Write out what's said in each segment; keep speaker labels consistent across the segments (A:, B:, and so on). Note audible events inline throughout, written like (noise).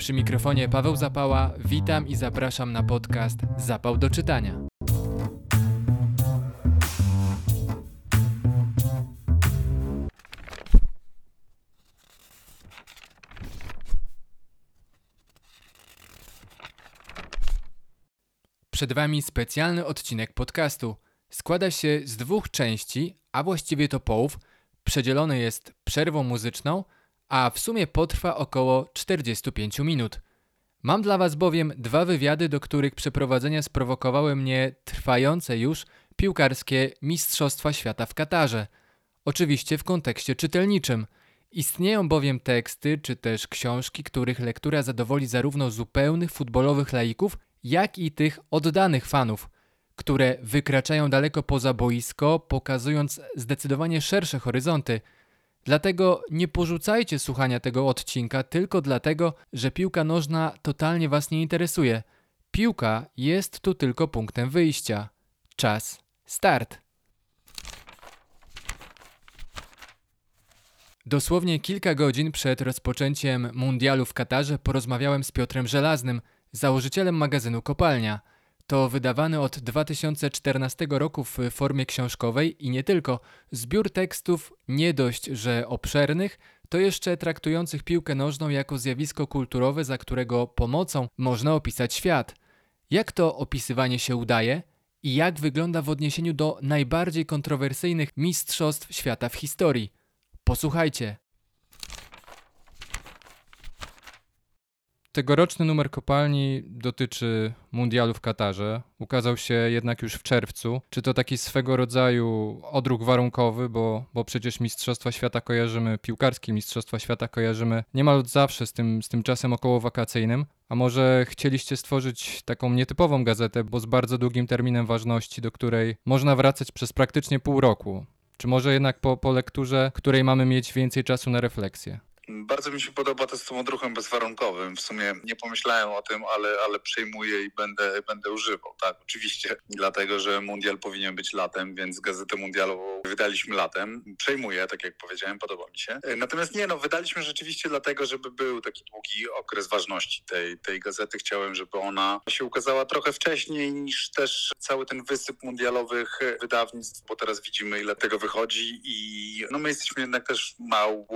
A: Przy mikrofonie Paweł Zapała, witam i zapraszam na podcast Zapał do czytania. Przed Wami specjalny odcinek podcastu. Składa się z dwóch części, a właściwie to połów. Przedzielony jest przerwą muzyczną, a w sumie potrwa około 45 minut. Mam dla Was bowiem dwa wywiady, do których przeprowadzenia sprowokowały mnie trwające już piłkarskie Mistrzostwa Świata w Katarze. Oczywiście w kontekście czytelniczym. Istnieją bowiem teksty czy też książki, których lektura zadowoli zarówno zupełnych futbolowych laików, jak i tych oddanych fanów, które wykraczają daleko poza boisko, pokazując zdecydowanie szersze horyzonty. Dlatego nie porzucajcie słuchania tego odcinka tylko dlatego, że piłka nożna totalnie Was nie interesuje. Piłka jest tu tylko punktem wyjścia. Czas start. Dosłownie kilka godzin przed rozpoczęciem mundialu w Katarze porozmawiałem z Piotrem Żelaznym, założycielem magazynu Kopalnia. To wydawany od 2014 roku w formie książkowej i nie tylko zbiór tekstów nie dość, że obszernych, to jeszcze traktujących piłkę nożną jako zjawisko kulturowe, za którego pomocą można opisać świat. Jak to opisywanie się udaje i jak wygląda w odniesieniu do najbardziej kontrowersyjnych mistrzostw świata w historii? Posłuchajcie. Tegoroczny numer kopalni dotyczy mundialu w Katarze. Ukazał się jednak już w czerwcu. Czy to taki swego rodzaju odruch warunkowy, bo, bo przecież Mistrzostwa Świata kojarzymy, piłkarskie Mistrzostwa Świata kojarzymy niemal od zawsze z tym, z tym czasem okołowakacyjnym. A może chcieliście stworzyć taką nietypową gazetę, bo z bardzo długim terminem ważności, do której można wracać przez praktycznie pół roku? Czy może jednak po, po lekturze, której mamy mieć więcej czasu na refleksję?
B: Bardzo mi się podoba to z tym odruchem bezwarunkowym. W sumie nie pomyślałem o tym, ale, ale przejmuję i będę, będę używał. Tak, oczywiście. (laughs) Dlatego, że mundial powinien być latem, więc gazetę mundialową wydaliśmy latem. Przejmuję, tak jak powiedziałem, podoba mi się. Natomiast nie, no, wydaliśmy rzeczywiście dlatego, żeby był taki długi okres ważności tej, tej gazety. Chciałem, żeby ona się ukazała trochę wcześniej niż też cały ten wysyp mundialowych wydawnictw, bo teraz widzimy, ile tego wychodzi i no, my jesteśmy jednak też małą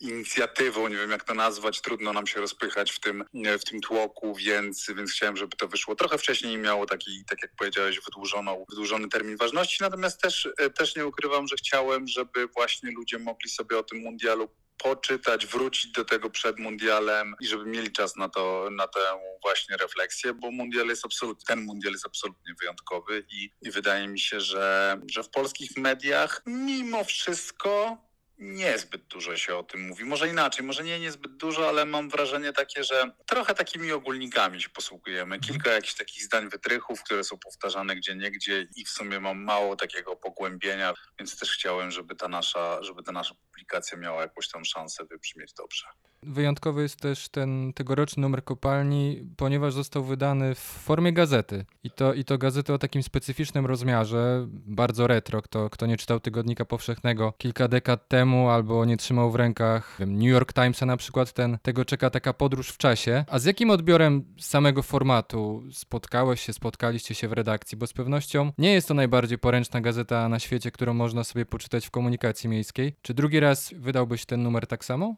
B: inicjatywą inicjatywą, nie wiem jak to nazwać, trudno nam się rozpychać w tym, w tym tłoku, więc, więc chciałem, żeby to wyszło trochę wcześniej i miało taki, tak jak powiedziałeś, wydłużoną, wydłużony termin ważności. Natomiast też, też nie ukrywam, że chciałem, żeby właśnie ludzie mogli sobie o tym mundialu poczytać, wrócić do tego przed mundialem i żeby mieli czas na to, na tę właśnie refleksję, bo mundial jest absolutnie, ten mundial jest absolutnie wyjątkowy i, i wydaje mi się, że, że w polskich mediach mimo wszystko niezbyt dużo się o tym mówi. Może inaczej, może nie niezbyt dużo, ale mam wrażenie takie, że trochę takimi ogólnikami się posługujemy. Mhm. Kilka jakichś takich zdań wytrychów, które są powtarzane gdzie niegdzie i w sumie mam mało takiego pogłębienia, więc też chciałem, żeby ta nasza, żeby ta nasza publikacja miała jakąś tam szansę wybrzmieć dobrze.
A: Wyjątkowy jest też ten tegoroczny numer kopalni, ponieważ został wydany w formie gazety. I to, i to gazety o takim specyficznym rozmiarze, bardzo retro. Kto, kto nie czytał Tygodnika Powszechnego kilka dekad temu albo nie trzymał w rękach New York Timesa na przykład, ten, tego czeka taka podróż w czasie. A z jakim odbiorem samego formatu spotkałeś się, spotkaliście się w redakcji? Bo z pewnością nie jest to najbardziej poręczna gazeta na świecie, którą można sobie poczytać w komunikacji miejskiej. Czy drugi raz wydałbyś ten numer tak samo?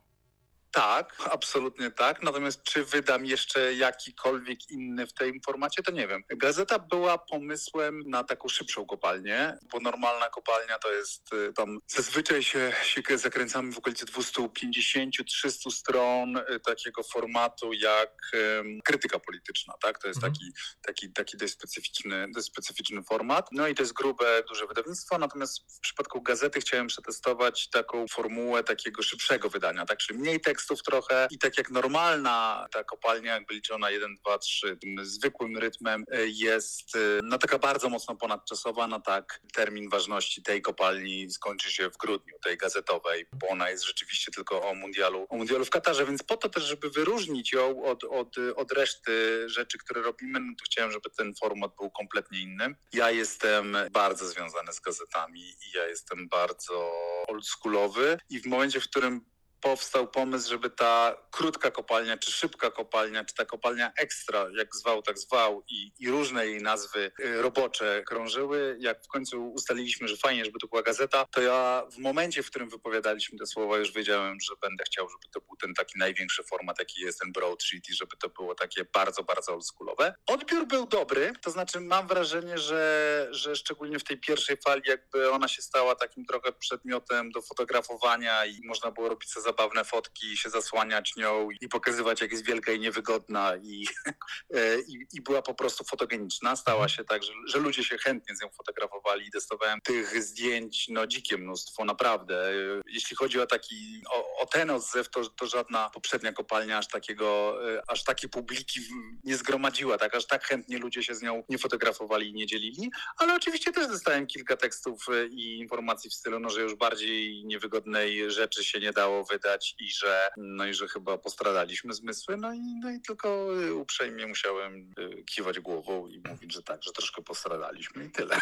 B: Tak, absolutnie tak. Natomiast czy wydam jeszcze jakikolwiek inny w tym formacie, to nie wiem. Gazeta była pomysłem na taką szybszą kopalnię, bo normalna kopalnia to jest y, tam zazwyczaj się, się zakręcamy w okolicy 250-300 stron y, takiego formatu jak um, krytyka polityczna, tak? To jest mhm. taki, taki, taki dość specyficzny, dość specyficzny format. No i to jest grube, duże wydawnictwo, natomiast w przypadku gazety chciałem przetestować taką formułę takiego szybszego wydania, tak? Czyli mniej tekstu, tekstów trochę i tak jak normalna ta kopalnia, jakby liczona 1, 2, 3, tym zwykłym rytmem e, jest e, no taka bardzo mocno ponadczasowa, no tak termin ważności tej kopalni skończy się w grudniu, tej gazetowej, bo ona jest rzeczywiście tylko o mundialu, o mundialu w Katarze, więc po to też, żeby wyróżnić ją od, od, od reszty rzeczy, które robimy, no to chciałem, żeby ten format był kompletnie inny. Ja jestem bardzo związany z gazetami i ja jestem bardzo oldschoolowy i w momencie, w którym powstał pomysł, żeby ta krótka kopalnia, czy szybka kopalnia, czy ta kopalnia ekstra, jak zwał, tak zwał, i, i różne jej nazwy y, robocze krążyły. Jak w końcu ustaliliśmy, że fajnie, żeby to była gazeta, to ja w momencie, w którym wypowiadaliśmy te słowa, już wiedziałem, że będę chciał, żeby to był ten taki największy format, jaki jest ten broadsheet i żeby to było takie bardzo, bardzo oldschoolowe. Odbiór był dobry, to znaczy mam wrażenie, że, że szczególnie w tej pierwszej fali jakby ona się stała takim trochę przedmiotem do fotografowania i można było robić sobie zabawne fotki, się zasłaniać nią i pokazywać, jak jest wielka i niewygodna i, (laughs) e, i, i była po prostu fotogeniczna. Stała się tak, że, że ludzie się chętnie z nią fotografowali i testowałem tych zdjęć no dzikie mnóstwo, naprawdę. E, Jeśli chodzi o taki, o, o ten odzew, to, to żadna poprzednia kopalnia aż takiego, e, aż takiej publiki nie zgromadziła, tak, aż tak chętnie ludzie się z nią nie fotografowali i nie dzielili, ale oczywiście też dostałem kilka tekstów e, i informacji w stylu, no, że już bardziej niewygodnej rzeczy się nie dało wydać i że, no i że chyba postradaliśmy zmysły, no i, no i tylko e, uprzejmie musiałem kiwać głową i mówić, że tak, że troszkę postradaliśmy i tyle.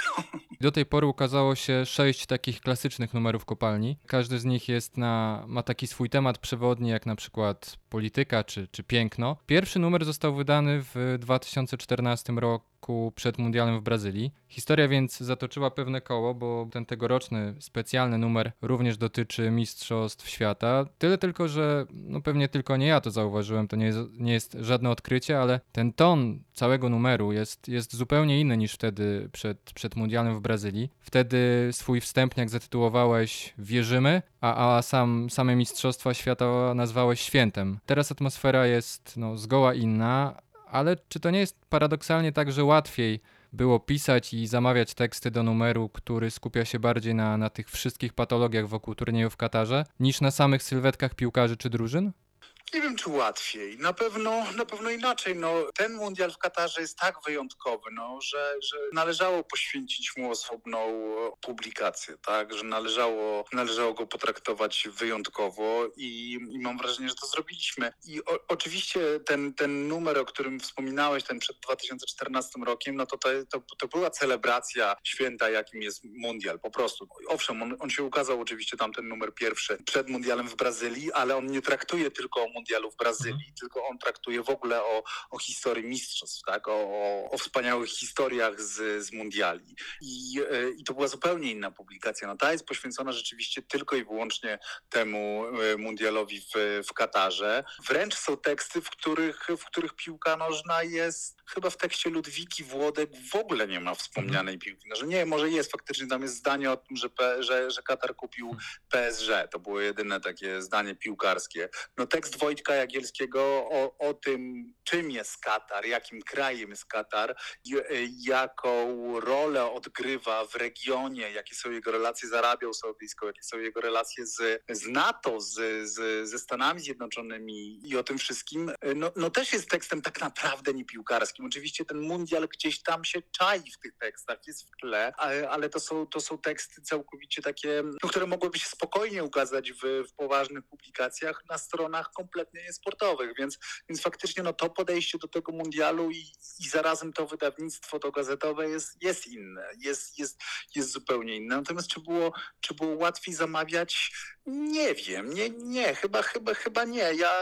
A: Do tej pory ukazało się sześć takich klasycznych numerów kopalni. Każdy z nich jest na, ma taki swój temat przewodni, jak na przykład polityka czy, czy piękno. Pierwszy numer został wydany w 2014 roku przed mundialem w Brazylii. Historia więc zatoczyła pewne koło, bo ten tegoroczny specjalny numer również dotyczy Mistrzostw Świata. Tyle tylko, że no pewnie tylko nie ja to zauważyłem, to nie jest, nie jest żadne odkrycie, ale ten ton całego numeru jest, jest zupełnie inny niż wtedy przed, przed mundialem w Brazylii. Wtedy swój wstępniak zatytułowałeś Wierzymy, a, a sam, same Mistrzostwa Świata nazwałeś Świętem. Teraz atmosfera jest no, zgoła inna, ale czy to nie jest paradoksalnie tak, że łatwiej było pisać i zamawiać teksty do numeru, który skupia się bardziej na, na tych wszystkich patologiach wokół turnieju w Katarze, niż na samych sylwetkach piłkarzy czy drużyn?
B: Nie wiem, czy łatwiej. Na pewno, na pewno inaczej. No, ten mundial w Katarze jest tak wyjątkowy, no, że, że należało poświęcić mu osobną e, publikację, tak? Że należało, należało go potraktować wyjątkowo i, i mam wrażenie, że to zrobiliśmy. I o, oczywiście ten, ten numer, o którym wspominałeś, ten przed 2014 rokiem, no to, to, to, to była celebracja święta, jakim jest mundial, po prostu. Owszem, on, on się ukazał oczywiście tam ten numer pierwszy przed mundialem w Brazylii, ale on nie traktuje tylko o mundialu w Brazylii, tylko on traktuje w ogóle o, o historii mistrzostw, tak? o, o, wspaniałych historiach z, z mundiali. I, e, I to była zupełnie inna publikacja. No, ta jest poświęcona rzeczywiście tylko i wyłącznie temu e, mundialowi w, w Katarze. Wręcz są teksty, w których, w których piłka nożna jest chyba w tekście Ludwiki Włodek w ogóle nie ma wspomnianej piłki. No, że nie, może jest faktycznie, tam jest zdanie o tym, że, P, że, że Katar kupił PSG. To było jedyne takie zdanie piłkarskie. No tekst Wojtka Jagielskiego o, o tym, czym jest Katar, jakim krajem jest Katar, i- jaką rolę odgrywa w regionie, jakie są jego relacje z Arabią Saudyjską, jakie są jego relacje z, z NATO, z, z, ze Stanami Zjednoczonymi i o tym wszystkim, no, no też jest tekstem tak naprawdę nie piłkarskim. Oczywiście ten mundial gdzieś tam się czai w tych tekstach, jest w tle, ale, ale to, są, to są teksty całkowicie takie, no, które mogłyby się spokojnie ukazać w, w poważnych publikacjach na stronach kompletnie niesportowych, więc, więc faktycznie no, to podejście do tego mundialu i, i zarazem to wydawnictwo, to gazetowe jest, jest inne, jest, jest, jest zupełnie inne. Natomiast czy było, czy było łatwiej zamawiać? Nie wiem, nie, nie, chyba, chyba, chyba nie. Ja,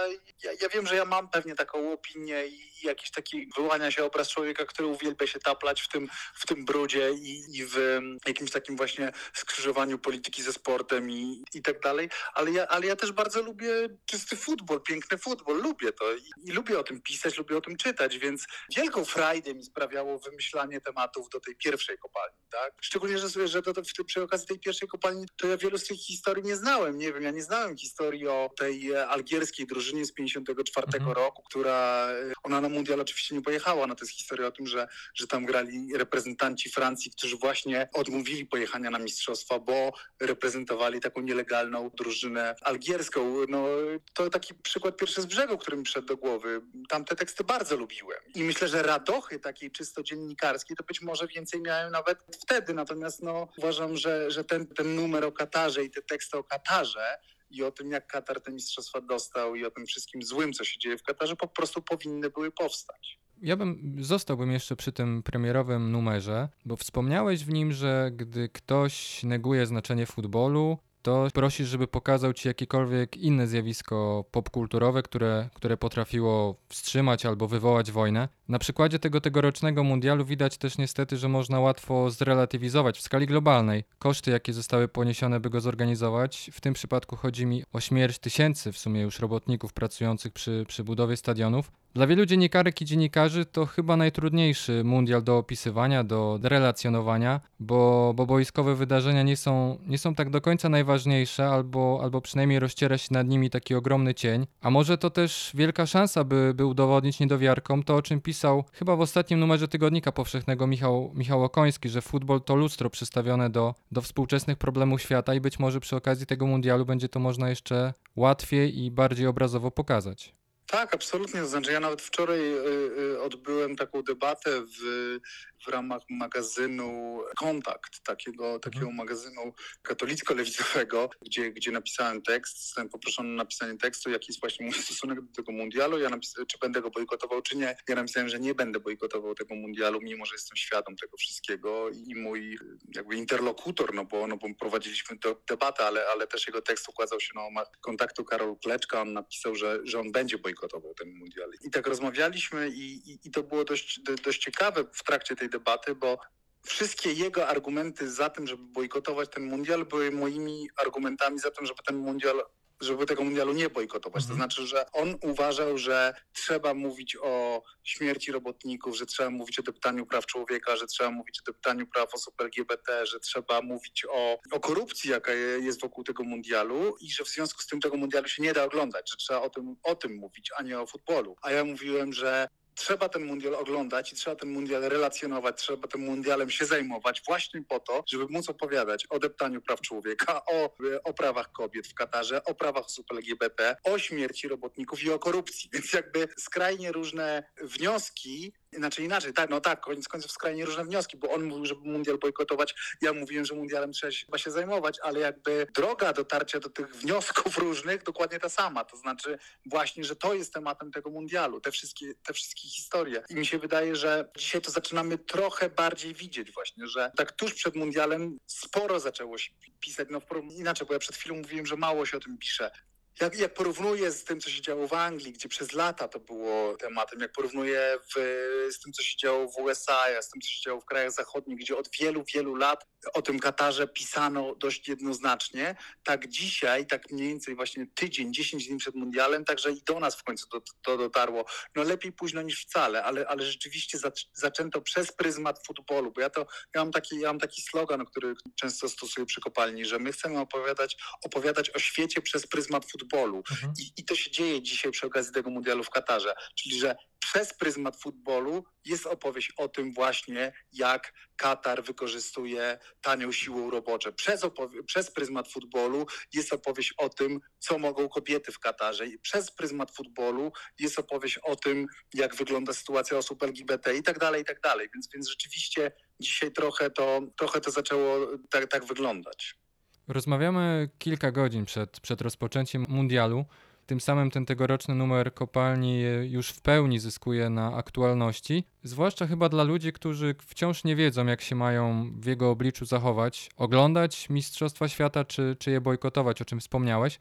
B: ja, ja wiem, że ja mam pewnie taką opinię i i jakiś taki wyłania się obraz człowieka, który uwielbia się taplać w tym, w tym brudzie i, i w em, jakimś takim właśnie skrzyżowaniu polityki ze sportem i, i tak dalej, ale ja, ale ja też bardzo lubię czysty futbol, piękny futbol, lubię to i, i lubię o tym pisać, lubię o tym czytać, więc wielką frajdę mi sprawiało wymyślanie tematów do tej pierwszej kopalni, tak? Szczególnie, że, że to, w- przy okazji tej pierwszej kopalni to ja wielu z tych historii nie znałem, nie wiem, ja nie znałem historii o tej algierskiej drużynie z 54
A: Mhm.
B: roku, która, e, ona na mundial oczywiście nie pojechała, no to jest historia o tym, że, że tam grali reprezentanci Francji, którzy właśnie odmówili pojechania na mistrzostwa, bo reprezentowali taką nielegalną drużynę algierską. No to taki przykład pierwszy z brzegu, który mi przyszedł do głowy. Tamte teksty bardzo lubiłem. I myślę, że radochy takiej czysto dziennikarskiej to być może więcej miałem nawet wtedy. Natomiast no, uważam, że, że ten, ten numer o Katarze i te teksty o Katarze i o tym, jak Katar te mistrzostwa dostał i o tym wszystkim złym, co się dzieje w Katarze, po prostu powinny były powstać.
A: Ja bym zostałbym jeszcze przy tym premierowym numerze, bo wspomniałeś w nim, że gdy ktoś neguje znaczenie futbolu, to prosisz, żeby pokazał ci jakiekolwiek inne zjawisko popkulturowe, które, które potrafiło wstrzymać albo wywołać wojnę. Na przykładzie tego tegorocznego mundialu widać też niestety, że można łatwo zrelatywizować w skali globalnej koszty, jakie zostały poniesione, by go zorganizować. W tym przypadku chodzi mi o śmierć tysięcy w sumie już robotników pracujących przy, przy budowie stadionów. Dla wielu dziennikarek i dziennikarzy to chyba najtrudniejszy mundial do opisywania, do relacjonowania, bo, bo boiskowe wydarzenia nie są, nie są tak do końca najważniejsze, albo, albo przynajmniej rozciera się nad nimi taki ogromny cień. A może to też wielka szansa, by, by udowodnić niedowiarkom to, o czym pisał chyba w ostatnim numerze Tygodnika Powszechnego Michał, Michał Okoński, że futbol to lustro przystawione do, do współczesnych problemów świata i być może przy okazji tego mundialu będzie to można jeszcze łatwiej i bardziej obrazowo pokazać.
B: Tak, absolutnie. To znaczy, ja nawet wczoraj y, y, odbyłem taką debatę w, w ramach magazynu Kontakt, takiego, takiego mhm. magazynu katolicko-lewicowego, gdzie, gdzie napisałem tekst. Zostałem poproszony o napisanie tekstu, jaki jest właśnie mój stosunek do tego mundialu. Ja napisałem, czy będę go bojkotował, czy nie. Ja napisałem, że nie będę bojkotował tego mundialu, mimo że jestem świadom tego wszystkiego i mój jakby interlokutor, no bo, no bo prowadziliśmy debatę, ale, ale też jego tekst układał się na kontaktu Karol Kleczka. On napisał, że, że on będzie bojkotował ten mundial. I tak rozmawialiśmy i, i, i to było dość, dość ciekawe w trakcie tej debaty, bo wszystkie jego argumenty za tym, żeby bojkotować ten mundial, były moimi argumentami za tym, żeby ten mundial żeby tego mundialu nie bojkotować. Mhm. To znaczy, że on uważał, że trzeba mówić o śmierci robotników, że trzeba mówić o deptaniu praw człowieka, że trzeba mówić o deptaniu praw osób LGBT, że trzeba mówić o, o korupcji, jaka jest wokół tego mundialu i że w związku z tym tego mundialu się nie da oglądać, że trzeba o tym, o tym mówić, a nie o futbolu. A ja mówiłem, że trzeba ten mundial oglądać i trzeba ten mundial relacjonować, trzeba tym mundialem się zajmować właśnie po to, żeby móc opowiadać o deptaniu praw człowieka, o, o prawach kobiet w Katarze, o prawach osób LGBT, o śmierci robotników i o korupcji. Więc jakby skrajnie różne wnioski znaczy inaczej, tak, no tak, koniec końców skrajnie różne wnioski, bo on mówił, żeby mundial bojkotować, ja mówiłem, że mundialem trzeba się zajmować, ale jakby droga dotarcia do tych wniosków (laughs) różnych dokładnie ta sama, to znaczy właśnie, że to jest tematem tego mundialu, te wszystkie, te wszystkie historie. I mi się wydaje, że dzisiaj to zaczynamy trochę bardziej widzieć właśnie, że tak tuż przed mundialem sporo zaczęło się pisać, no inaczej, bo ja przed chwilą mówiłem, że mało się o tym pisze, jak, jak porównuję z tym, co się działo w Anglii, gdzie przez lata to było tematem, jak porównuję w, z tym, co się działo w USA, z tym, co się działo w krajach zachodnich, gdzie od wielu, wielu lat o tym Katarze pisano dość jednoznacznie, tak dzisiaj, tak mniej więcej właśnie tydzień, dziesięć dni przed mundialem, także i do nas w końcu to, to dotarło. No lepiej późno niż wcale, ale, ale rzeczywiście zaczęto przez pryzmat futbolu, bo ja to, ja mam taki, ja mam taki slogan, który często stosuję przy kopalni, że my chcemy opowiadać, opowiadać o świecie przez pryzmat futbolu futbolu. Mhm. I, I to się dzieje dzisiaj przy okazji tego mundialu w Katarze. Czyli, że przez pryzmat futbolu jest opowieść o tym właśnie, jak Katar wykorzystuje tanią siłę roboczą. Przez, przez pryzmat futbolu jest opowieść o tym, co mogą kobiety w Katarze. I przez pryzmat futbolu jest opowieść o tym, jak wygląda sytuacja osób LGBT i tak dalej, i tak dalej. Więc, więc rzeczywiście dzisiaj trochę to, trochę to zaczęło tak, tak wyglądać.
A: Rozmawiamy kilka godzin przed, przed rozpoczęciem mundialu. Tym samym ten tegoroczny numer kopalni już w pełni zyskuje na aktualności, zwłaszcza chyba dla ludzi, którzy wciąż nie wiedzą, jak się mają w jego obliczu zachować, oglądać Mistrzostwa Świata czy, czy je bojkotować, o czym wspomniałeś.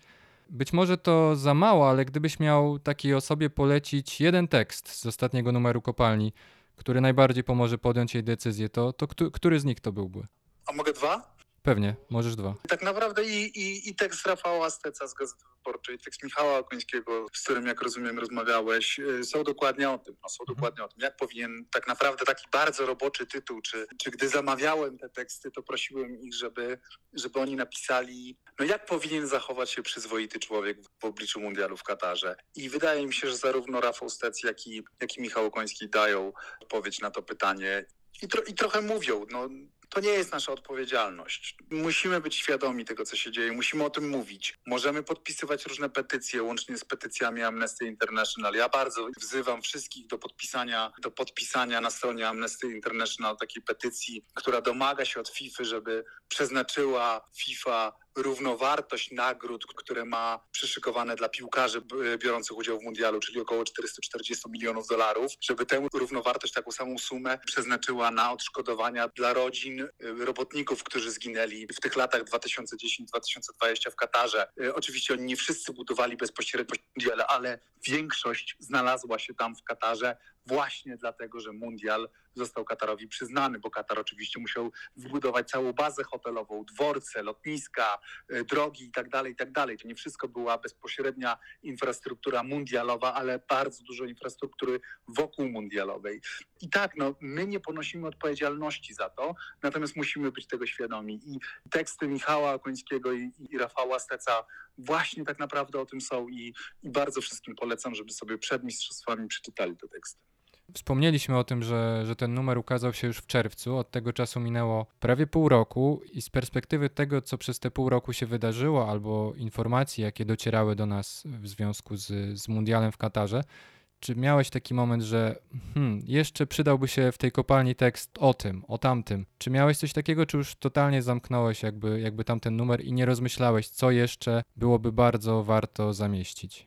A: Być może to za mało, ale gdybyś miał takiej osobie polecić jeden tekst z ostatniego numeru kopalni, który najbardziej pomoże podjąć jej decyzję, to, to który z nich to byłby?
B: A mogę dwa?
A: Pewnie, możesz dwa.
B: Tak naprawdę i, i, i tekst Rafała Steca z Gazety Wyborczej, i tekst Michała Końskiego, z którym, jak rozumiem, rozmawiałeś, y, są dokładnie o tym. No, są mhm. dokładnie o tym, jak powinien tak naprawdę taki bardzo roboczy tytuł, czy, czy gdy zamawiałem te teksty, to prosiłem ich, żeby, żeby oni napisali, no jak powinien zachować się przyzwoity człowiek w obliczu mundialu w Katarze. I wydaje mi się, że zarówno Rafał Stec, jak i, jak i Michał Koński dają odpowiedź na to pytanie. I, tro, I trochę mówią, no to nie jest nasza odpowiedzialność. Musimy być świadomi tego, co się dzieje, musimy o tym mówić. Możemy podpisywać różne petycje, łącznie z petycjami Amnesty International. Ja bardzo wzywam wszystkich do podpisania, do podpisania na stronie Amnesty International takiej petycji, która domaga się od FIFA, żeby przeznaczyła FIFA równowartość nagród, które ma przyszykowane dla piłkarzy biorących udział w mundialu, czyli około 440 milionów dolarów, żeby tę równowartość, taką samą sumę przeznaczyła na odszkodowania dla rodzin y, robotników, którzy zginęli w tych latach 2010-2020 w Katarze. Y, Oczywiście oni nie wszyscy budowali bezpośrednio mundial, ale większość znalazła się tam w Katarze właśnie dlatego, że mundial został Katarowi przyznany, bo Katar oczywiście musiał wybudować całą bazę hotelową, dworce, lotniska, y, drogi i tak dalej, i tak. To nie wszystko była bezpośrednia infrastruktura mundialowa, ale bardzo dużo infrastruktury wokół mundialowej. I tak, no, my nie ponosimy odpowiedzialności za to, natomiast musimy być tego świadomi. I teksty Michała Okońskiego i, i Rafała Steca właśnie tak naprawdę o tym są i, i bardzo wszystkim polecam, żeby sobie przed mistrzostwami przeczytali te teksty.
A: Wspomnieliśmy o tym, że, że ten numer ukazał się już w czerwcu. Od tego czasu minęło prawie pół roku, i z perspektywy tego, co przez te pół roku się wydarzyło, albo informacji, jakie docierały do nas w związku z, z Mundialem w Katarze, czy miałeś taki moment, że hmm, jeszcze przydałby się w tej kopalni tekst o tym, o tamtym? Czy miałeś coś takiego, czy już totalnie zamknąłeś jakby, jakby tamten numer i nie rozmyślałeś, co jeszcze byłoby bardzo warto zamieścić?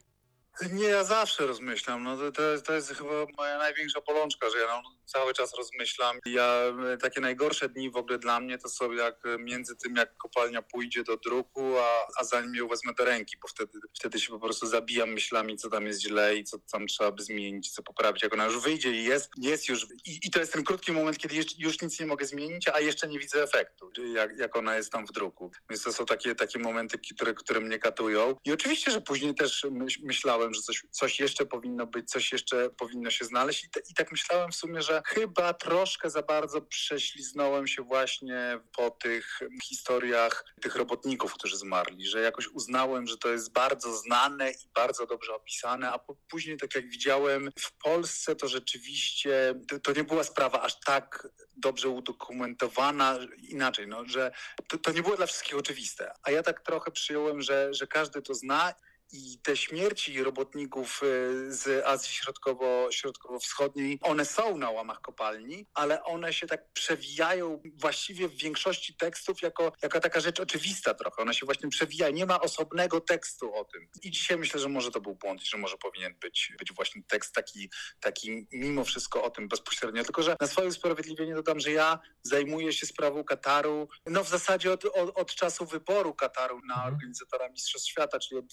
B: Nie, ja zawsze rozmyślam. No to, to, jest, to jest chyba moja największa bolączka, że ja no, cały czas rozmyślam. Ja e, takie najgorsze dni w ogóle dla mnie to są jak e, między tym, jak kopalnia pójdzie do druku, a, a zanim ją wezmę do ręki, bo wtedy, wtedy się po prostu zabijam myślami, co tam jest źle i co tam trzeba by zmienić, co poprawić. Jak ona już wyjdzie i jest, jest już. I, i to jest ten krótki moment, kiedy już, już nic nie mogę zmienić, a jeszcze nie widzę efektu, jak, jak ona jest tam w druku. Więc to są takie, takie momenty, które, które mnie katują. I oczywiście, że później też myśl, myślałem, że coś, coś jeszcze powinno być, coś jeszcze powinno się znaleźć. I, te, I tak myślałem w sumie, że chyba troszkę za bardzo prześliznąłem się właśnie po tych historiach tych robotników, którzy zmarli, że jakoś uznałem, że to jest bardzo znane i bardzo dobrze opisane, a później, tak jak widziałem, w Polsce to rzeczywiście to nie była sprawa aż tak dobrze udokumentowana, inaczej, no, że to, to nie było dla wszystkich oczywiste. A ja tak trochę przyjąłem, że, że każdy to zna i te śmierci robotników y, z Azji Środkowo, Środkowo-Wschodniej, one są na łamach kopalni, ale one się tak przewijają właściwie w większości tekstów jako, jako taka rzecz oczywista trochę. One się właśnie przewijają. Nie ma osobnego tekstu o tym. I dzisiaj myślę, że może to był błąd i że może powinien być, być właśnie tekst taki, taki mimo wszystko o tym bezpośrednio. Tylko, że na swoje usprawiedliwienie dodam, że ja zajmuję się sprawą Kataru, no w zasadzie od, od, od czasu wyboru Kataru na
A: Mhm.
B: organizatora Mistrzostw Świata, czyli od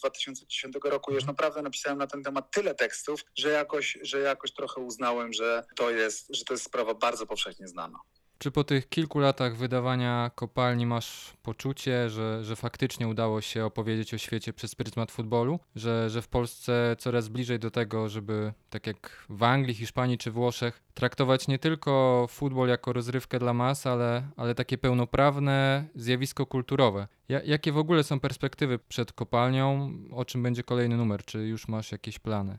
B: 2010 roku. Już naprawdę napisałem na ten temat tyle tekstów, że jakoś, że jakoś trochę uznałem, że to jest, że to jest sprawa bardzo powszechnie znana.
A: Czy po tych kilku latach wydawania kopalni masz poczucie, że, że faktycznie udało się opowiedzieć o świecie przez pryzmat futbolu? Że, że w Polsce coraz bliżej do tego, żeby tak jak w Anglii, Hiszpanii czy Włoszech, traktować nie tylko futbol jako rozrywkę dla mas, ale, ale takie pełnoprawne zjawisko kulturowe. Ja, jakie w ogóle są perspektywy przed kopalnią? O czym będzie kolejny numer? Czy już masz jakieś plany?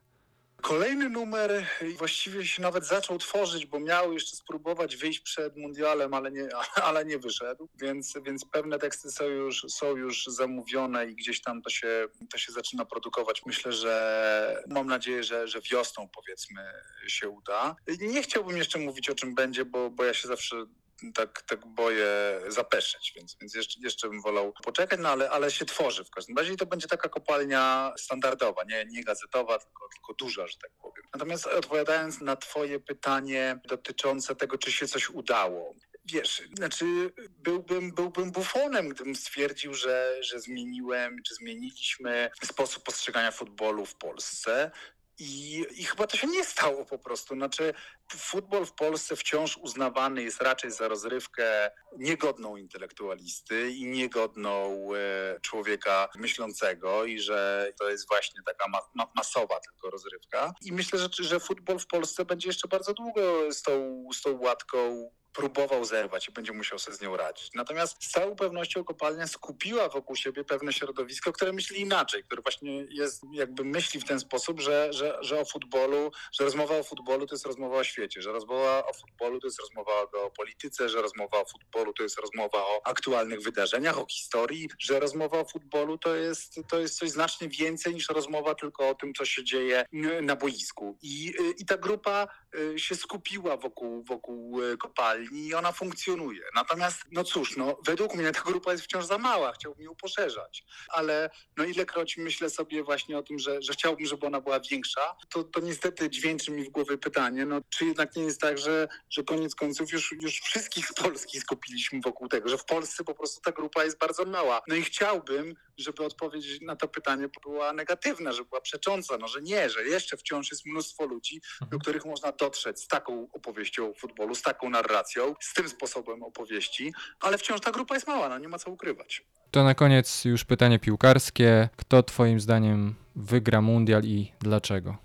B: Kolejny numer właściwie się nawet zaczął tworzyć, bo miał jeszcze spróbować wyjść przed mundialem, ale nie, (laughs) ale nie wyszedł, więc, więc pewne teksty są już, są już zamówione i gdzieś tam to się, to się zaczyna produkować. Myślę, że mam nadzieję, że, że wiosną powiedzmy się uda. Nie chciałbym jeszcze mówić o czym będzie, bo, bo ja się zawsze tak, tak boję zapeszeć, więc, więc jeszcze, jeszcze bym wolał poczekać, no ale, ale się tworzy w każdym razie i to będzie taka kopalnia standardowa, nie, nie gazetowa, tylko, tylko duża, że tak powiem. Natomiast odpowiadając na twoje pytanie dotyczące tego, czy się coś udało. Wiesz, znaczy byłbym, byłbym bufonem, gdybym stwierdził, że, że zmieniłem, czy zmieniliśmy sposób postrzegania futbolu w Polsce. I, I chyba to się nie stało po prostu. Znaczy, futbol w Polsce wciąż uznawany jest raczej za rozrywkę niegodną intelektualisty i niegodną e, człowieka myślącego, i że to jest właśnie taka ma, ma, masowa tylko rozrywka. I myślę, że, że futbol w Polsce będzie jeszcze bardzo długo z tą, z tą łatką próbował zerwać i będzie musiał sobie z nią radzić. Natomiast z całą pewnością kopalnia skupiła wokół siebie pewne środowisko, które myśli inaczej, które właśnie jest, jakby myśli w ten sposób, że, że, że o futbolu, że rozmowa o futbolu to jest rozmowa o świecie, że rozmowa o futbolu to jest rozmowa o geopolityce, że rozmowa o futbolu to jest rozmowa o aktualnych wydarzeniach, o historii, że rozmowa o futbolu to jest, to jest coś znacznie więcej niż rozmowa tylko o tym, co się dzieje na boisku. I, i ta grupa y, się skupiła wokół, wokół y, kopalni i ona funkcjonuje. Natomiast, no cóż, no, według mnie ta grupa jest wciąż za mała, chciałbym ją poszerzać, ale no ilekroć myślę sobie właśnie o tym, że, że chciałbym, żeby ona była większa, to, to niestety dźwięczy mi w głowie pytanie, no czy jednak nie jest tak, że, że koniec końców już, już wszystkich z Polski skupiliśmy wokół tego, że w Polsce po prostu ta grupa jest bardzo mała. No i chciałbym, żeby odpowiedź na to pytanie była negatywna, że była przecząca, no że nie, że jeszcze wciąż jest mnóstwo ludzi, do
A: Mhm.
B: których można dotrzeć z taką opowieścią o futbolu, z taką narracją, z tym sposobem opowieści, ale wciąż ta grupa jest mała, no nie ma co ukrywać.
A: To na koniec już pytanie piłkarskie. Kto Twoim zdaniem wygra mundial i dlaczego?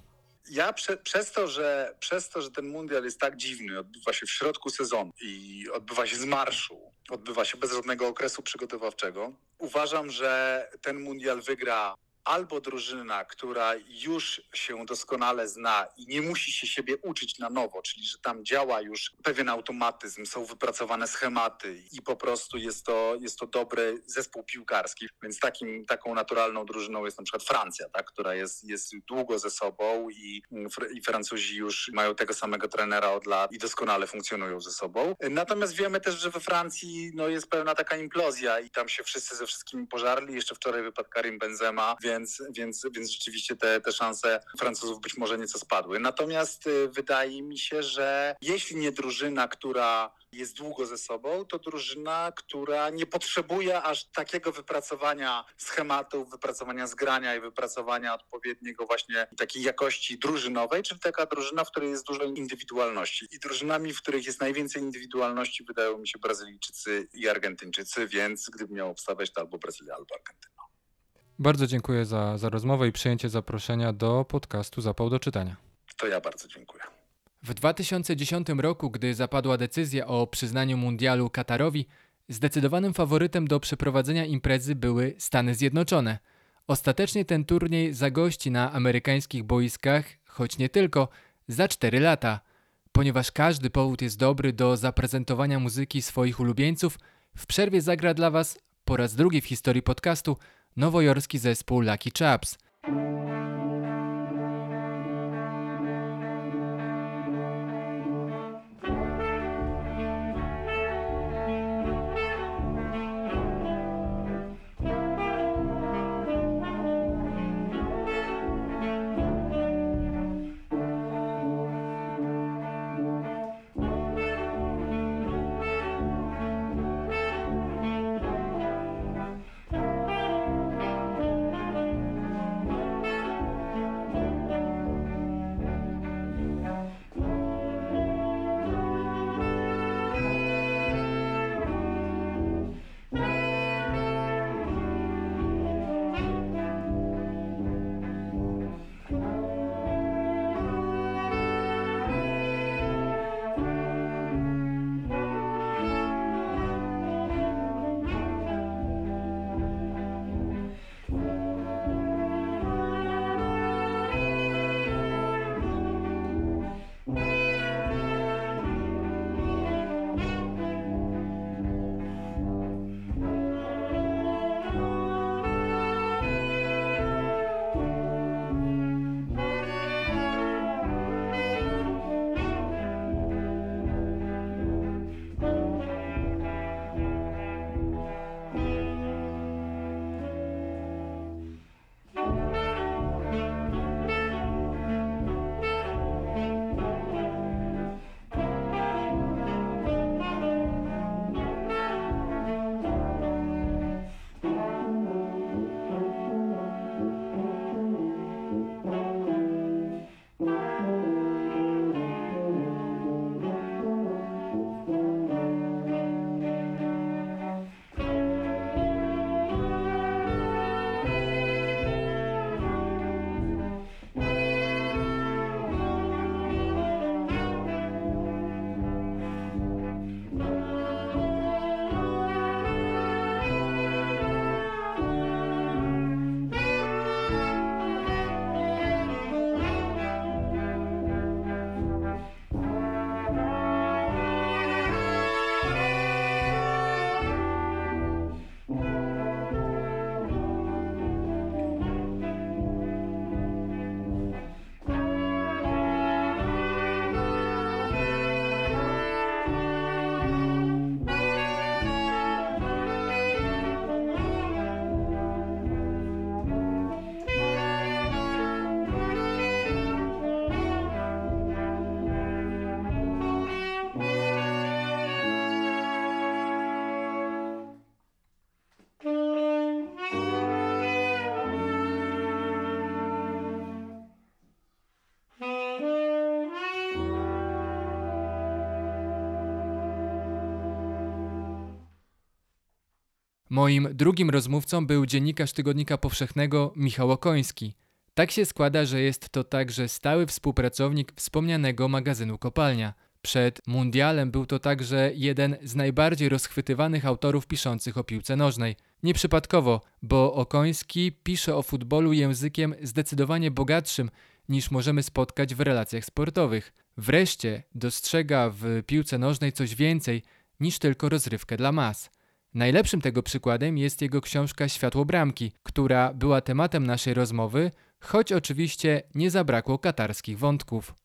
B: Ja prze, przez, to, że, przez to, że ten mundial jest tak dziwny, odbywa się w środku sezonu i odbywa się z marszu, odbywa się bez żadnego okresu przygotowawczego, uważam, że ten mundial wygra albo drużyna, która już się doskonale zna i nie musi się siebie uczyć na nowo, czyli że tam działa już pewien automatyzm, są wypracowane schematy i po prostu jest to, jest to dobry zespół piłkarski. Więc takim, taką naturalną drużyną jest na przykład Francja, tak, która jest, jest długo ze sobą i, Fr- i Francuzi już mają tego samego trenera od lat i doskonale funkcjonują ze sobą. Natomiast wiemy też, że we Francji no, jest pełna taka implozja i tam się wszyscy ze wszystkimi pożarli. Jeszcze wczoraj wypadł Karim Benzema, więc, więc, więc rzeczywiście te, te szanse Francuzów być może nieco spadły. Natomiast y, wydaje mi się, że jeśli nie drużyna, która jest długo ze sobą, to drużyna, która nie potrzebuje aż takiego wypracowania schematów, wypracowania zgrania i wypracowania odpowiedniego właśnie takiej jakości drużynowej, czyli taka drużyna, w której jest dużo indywidualności. I drużynami, w których jest najwięcej indywidualności, wydają mi się Brazylijczycy i Argentyńczycy, więc gdybym miał obstawiać, to albo Brazylia, albo Argentyna.
A: Bardzo dziękuję za, za rozmowę i przyjęcie zaproszenia do podcastu Zapał do czytania.
B: To ja bardzo dziękuję.
A: W 2010 roku, gdy zapadła decyzja o przyznaniu mundialu Katarowi, zdecydowanym faworytem do przeprowadzenia imprezy były Stany Zjednoczone. Ostatecznie ten turniej zagości na amerykańskich boiskach, choć nie tylko, za 4 lata. Ponieważ każdy powód jest dobry do zaprezentowania muzyki swoich ulubieńców, w przerwie zagra dla Was po raz drugi w historii podcastu nowojorski zespół Lucky Chaps. Moim drugim rozmówcą był dziennikarz Tygodnika Powszechnego Michał Okoński. Tak się składa, że jest to także stały współpracownik wspomnianego magazynu Kopalnia. Przed mundialem był to także jeden z najbardziej rozchwytywanych autorów piszących o piłce nożnej. Nieprzypadkowo, bo Okoński pisze o futbolu językiem zdecydowanie bogatszym niż możemy spotkać w relacjach sportowych. Wreszcie dostrzega w piłce nożnej coś więcej niż tylko rozrywkę dla mas. Najlepszym tego przykładem jest jego książka Światło Bramki, która była tematem naszej rozmowy, choć oczywiście nie zabrakło katarskich wątków.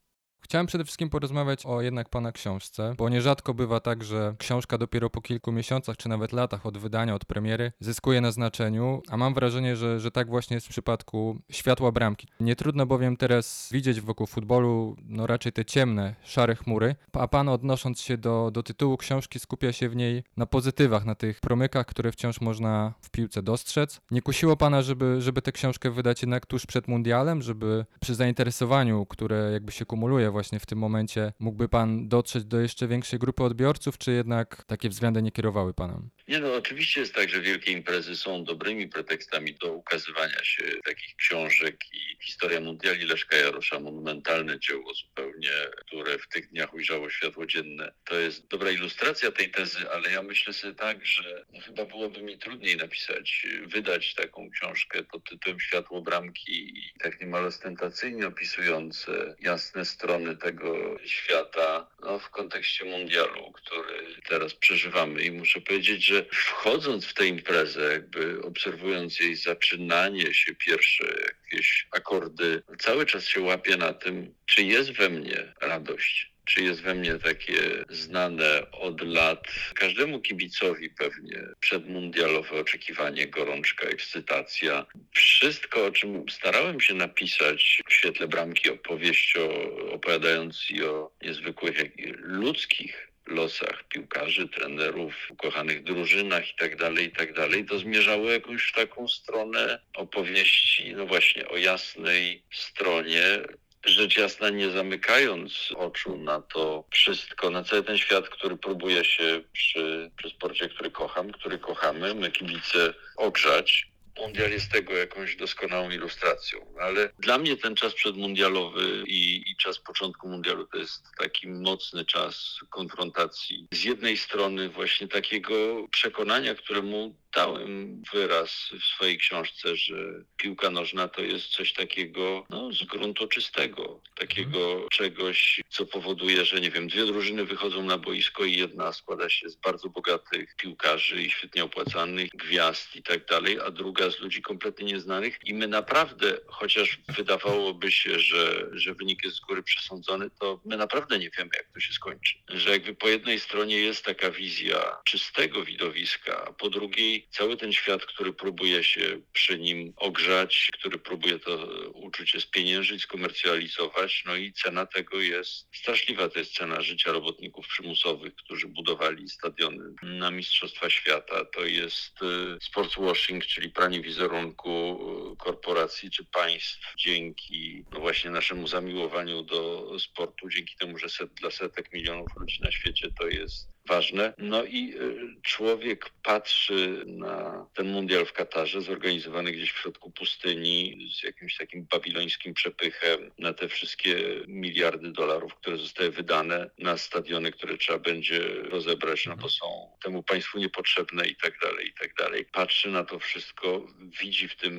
A: Chciałem przede wszystkim porozmawiać o jednak pana książce, bo nierzadko bywa tak, że książka dopiero po kilku miesiącach czy nawet latach od wydania, od premiery zyskuje na znaczeniu, a mam wrażenie, że, że tak właśnie jest w przypadku Światła Bramki. Nie trudno bowiem teraz widzieć wokół futbolu no raczej te ciemne, szare chmury, a pan odnosząc się do, do tytułu książki skupia się w niej na pozytywach, na tych promykach, które wciąż można w piłce dostrzec. Nie kusiło pana, żeby, żeby tę książkę wydać jednak tuż przed mundialem, żeby przy zainteresowaniu, które jakby się kumuluje właśnie w tym momencie mógłby pan dotrzeć do jeszcze większej grupy odbiorców, czy jednak takie względy nie kierowały panem?
C: Nie no, oczywiście jest tak, że wielkie imprezy są dobrymi pretekstami do ukazywania się takich książek i historia mundiali Leszka Jarosza, monumentalne dzieło zupełnie, które w tych dniach ujrzało światło dzienne. To jest dobra ilustracja tej tezy, ale ja myślę sobie tak, że no, chyba byłoby mi trudniej napisać, wydać taką książkę pod tytułem Światło Bramki i tak niemal ostentacyjnie opisujące jasne strony tego świata no, w kontekście mundialu, który teraz przeżywamy. I muszę powiedzieć, że wchodząc w tę imprezę, jakby obserwując jej zaczynanie się, pierwsze jakieś akordy, cały czas się łapię na tym, czy jest we mnie radość czy jest we mnie takie znane od lat każdemu kibicowi pewnie przedmundialowe oczekiwanie, gorączka, ekscytacja. Wszystko, o czym starałem się napisać w świetle bramki opowieść o, opowiadając i o niezwykłych ludzkich losach piłkarzy, trenerów, ukochanych drużynach i tak dalej, i tak to zmierzało jakąś w taką stronę opowieści, no właśnie o jasnej stronie rzecz jasna nie zamykając oczu na to wszystko, na cały ten świat, który próbuje się przy, przy sporcie, który kocham, który kochamy, my kibice ogrzać. Mundial jest tego jakąś doskonałą ilustracją, ale dla mnie ten czas przedmundialowy i, i czas początku mundialu to jest taki mocny czas konfrontacji. Z jednej strony właśnie takiego przekonania, któremu dałem wyraz w swojej książce, że piłka nożna to jest coś takiego no, z gruntu czystego, takiego mhm. czegoś, co powoduje, że nie wiem, dwie drużyny wychodzą na boisko i jedna składa się z bardzo bogatych piłkarzy i świetnie opłacanych gwiazd i tak dalej, a druga z ludzi kompletnie nieznanych i my naprawdę, chociaż wydawałoby się, że, że wynik jest z góry przesądzony, to my naprawdę nie wiemy, jak to się skończy. Że jakby po jednej stronie jest taka wizja czystego widowiska, a po drugiej cały ten świat, który próbuje się przy nim ogrzać, który próbuje to uczucie spieniężyć, skomercjalizować, no i cena tego jest straszliwa. To jest cena życia robotników przymusowych, którzy budowali stadiony na Mistrzostwa Świata. To jest y, sports washing, czyli pranie wizerunku y, korporacji czy państw dzięki no właśnie naszemu zamiłowaniu do sportu, dzięki temu, że set, dla setek milionów ludzi na świecie to jest ważne. No i y, człowiek patrzy na ten mundial w Katarze, zorganizowany gdzieś w środku pustyni, z jakimś takim babilońskim przepychem, na te wszystkie miliardy dolarów, które zostały wydane na stadiony, które trzeba będzie rozebrać, no bo są temu państwu niepotrzebne i tak dalej, i tak dalej. Patrzy na to wszystko, widzi w tym